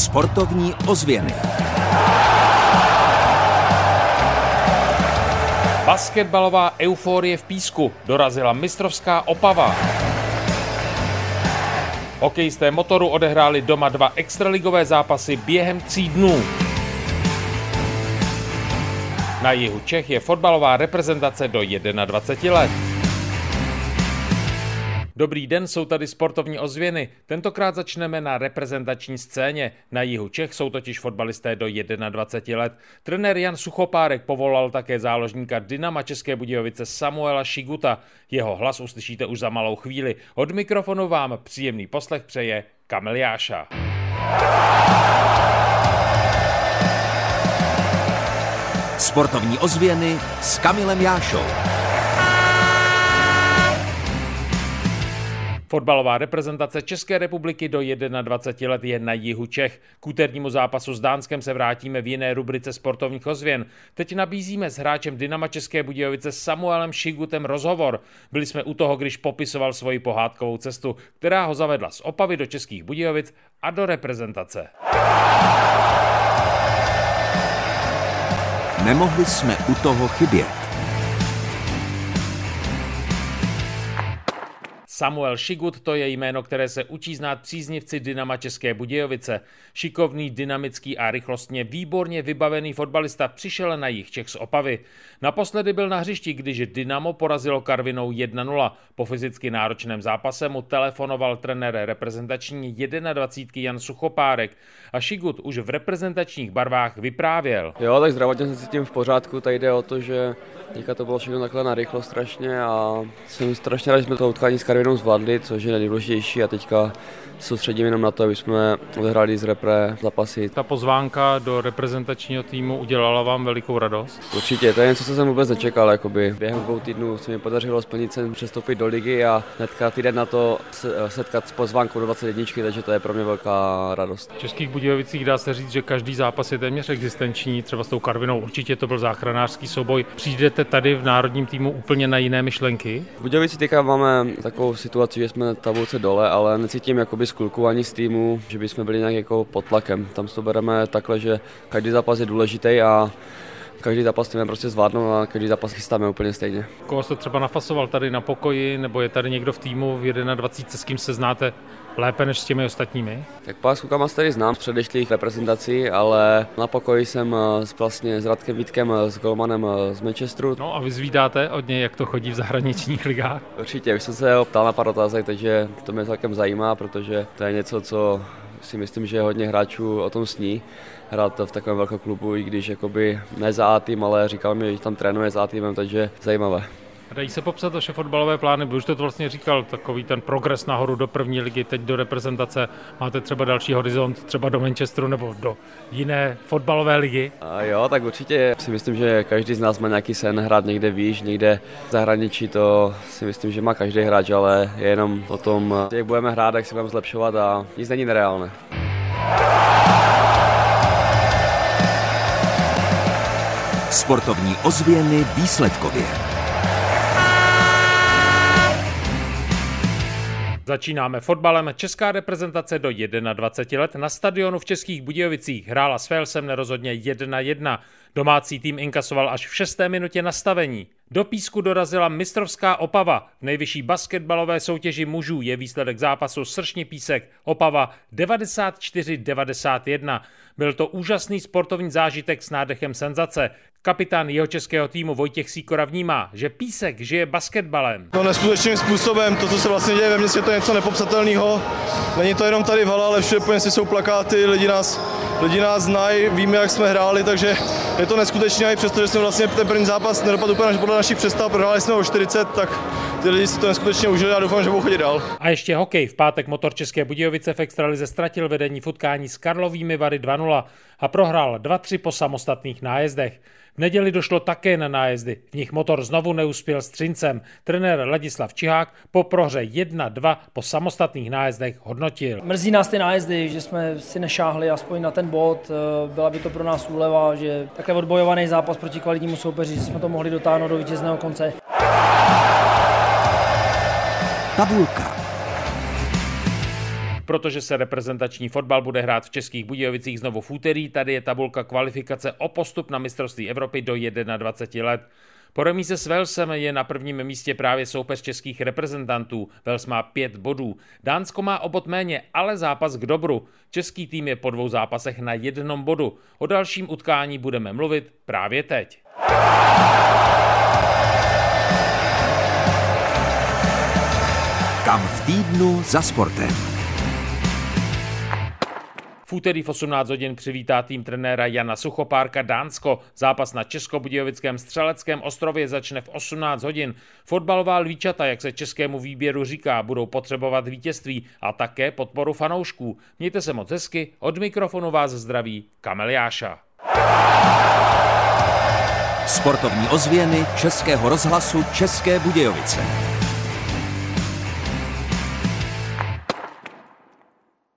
Sportovní ozvěny. Basketbalová euforie v písku. Dorazila mistrovská Opava. Hokejisté motoru odehráli doma dva extraligové zápasy během tří dnů. Na jihu Čech je fotbalová reprezentace do 21 let. Dobrý den, jsou tady sportovní ozvěny. Tentokrát začneme na reprezentační scéně. Na jihu Čech jsou totiž fotbalisté do 21 let. Trenér Jan Suchopárek povolal také záložníka Dynama České Budějovice Samuela Šiguta. Jeho hlas uslyšíte už za malou chvíli. Od mikrofonu vám příjemný poslech přeje Kamil Jáša. Sportovní ozvěny s Kamilem Jášou. Fotbalová reprezentace České republiky do 21 let je na jihu Čech. K úternímu zápasu s Dánskem se vrátíme v jiné rubrice sportovních ozvěn. Teď nabízíme s hráčem Dynama České Budějovice Samuelem Šigutem rozhovor. Byli jsme u toho, když popisoval svoji pohádkovou cestu, která ho zavedla z Opavy do Českých Budějovic a do reprezentace. Nemohli jsme u toho chybět. Samuel Šigut to je jméno, které se učí znát příznivci Dynama České Budějovice. Šikovný, dynamický a rychlostně výborně vybavený fotbalista přišel na jich Čech z Opavy. Naposledy byl na hřišti, když Dynamo porazilo Karvinou 1-0. Po fyzicky náročném zápase mu telefonoval trenér reprezentační 21 Jan Suchopárek a Šigut už v reprezentačních barvách vyprávěl. Jo, tak zdravotně se cítím v pořádku, tady jde o to, že teďka to bylo všechno takhle na rychlo strašně a jsem strašně rád, že jsme to utkání s Karvinou zvládli, což je nejdůležitější a teďka soustředím jenom na to, aby jsme odehráli z repre zápasy. Ta pozvánka do reprezentačního týmu udělala vám velikou radost? Určitě, to je něco, co jsem vůbec nečekal. Jakoby. Během dvou týdnů se mi podařilo splnit sen přestoupit do ligy a hnedka týden na to setkat s pozvánkou do 21, takže to je pro mě velká radost. V Českých Budějovicích dá se říct, že každý zápas je téměř existenční, třeba s tou Karvinou určitě to byl záchranářský souboj. Přijdete tady v národním týmu úplně na jiné myšlenky? V Budějovici teďka máme takovou situaci, že jsme na tabulce dole, ale necítím jakoby z kluku ani z týmu, že bychom byli nějak jako pod tlakem. Tam to bereme takhle, že každý zápas je důležitý a každý zápas chceme prostě zvládnout a každý zápas chystáme úplně stejně. Koho jste třeba nafasoval tady na pokoji, nebo je tady někdo v týmu v 21, s kým se znáte lépe než s těmi ostatními? Tak pár s klukama tady znám z předešlých reprezentací, ale na pokoji jsem eh, vlastně s Radkem Vítkem, eh, s Golmanem eh, z Manchesteru. No a vy zvídáte od něj, jak to chodí v zahraničních ligách? Určitě, už jsem se ho ptal na pár otázek, takže to mě celkem zajímá, protože to je něco, co si myslím, že hodně hráčů o tom sní hrát v takovém velkém klubu, i když jakoby ne za A tým, ale říkal mi, že tam trénuje za A týmem, takže zajímavé. Dají se popsat vaše fotbalové plány, už to vlastně říkal, takový ten progres nahoru do první ligy, teď do reprezentace, máte třeba další horizont, třeba do Manchesteru nebo do jiné fotbalové ligy? A jo, tak určitě si myslím, že každý z nás má nějaký sen hrát někde výš, někde v zahraničí, to si myslím, že má každý hráč, ale je jenom o tom, jak budeme hrát, jak se budeme zlepšovat a nic není nereálné. Sportovní ozvěny výsledkově. Začínáme fotbalem. Česká reprezentace do 21 let na stadionu v Českých Budějovicích hrála s Velsem nerozhodně 1-1. Domácí tým inkasoval až v šesté minutě nastavení. Do písku dorazila mistrovská Opava. V nejvyšší basketbalové soutěži mužů je výsledek zápasu Sršní písek Opava 94-91. Byl to úžasný sportovní zážitek s nádechem senzace. Kapitán jeho českého týmu Vojtěch Síkora vnímá, že Písek žije basketbalem. No neskutečným způsobem, to, co se vlastně děje ve městě, to je něco nepopsatelného. Není to jenom tady v hale, ale všude po jsou plakáty, lidi nás, lidi nás znají, víme, jak jsme hráli, takže je to neskutečné, i přesto, že jsme vlastně ten první zápas nedopadl úplně podle našich představ, prohráli jsme o 40, tak ty lidi si to neskutečně užili a doufám, že budou chodit dál. A ještě hokej. V pátek motor České Budějovice v extralize ztratil vedení v utkání s Karlovými Vary 2-0 a prohrál 2-3 po samostatných nájezdech. V neděli došlo také na nájezdy. V nich motor znovu neuspěl s Třincem. Trenér Ladislav Čihák po prohře 1-2 po samostatných nájezdech hodnotil. Mrzí nás ty nájezdy, že jsme si nešáhli aspoň na ten bod. Byla by to pro nás úleva, že takhle odbojovaný zápas proti kvalitnímu soupeři, že jsme to mohli dotáhnout do vítězného konce. Tabulka. Protože se reprezentační fotbal bude hrát v Českých Budějovicích znovu v úterý, tady je tabulka kvalifikace o postup na mistrovství Evropy do 21 let. Po remíze s Velsem je na prvním místě právě soupeř českých reprezentantů. Vels má pět bodů. Dánsko má obot méně, ale zápas k dobru. Český tým je po dvou zápasech na jednom bodu. O dalším utkání budeme mluvit právě teď. Kam v týdnu za sportem. V úterý v 18 hodin přivítá tým trenéra Jana Suchopárka Dánsko. Zápas na Českobudějovickém střeleckém ostrově začne v 18 hodin. Fotbalová lvíčata, jak se českému výběru říká, budou potřebovat vítězství a také podporu fanoušků. Mějte se moc hezky, od mikrofonu vás zdraví Kamel Jáša. Sportovní ozvěny Českého rozhlasu České Budějovice.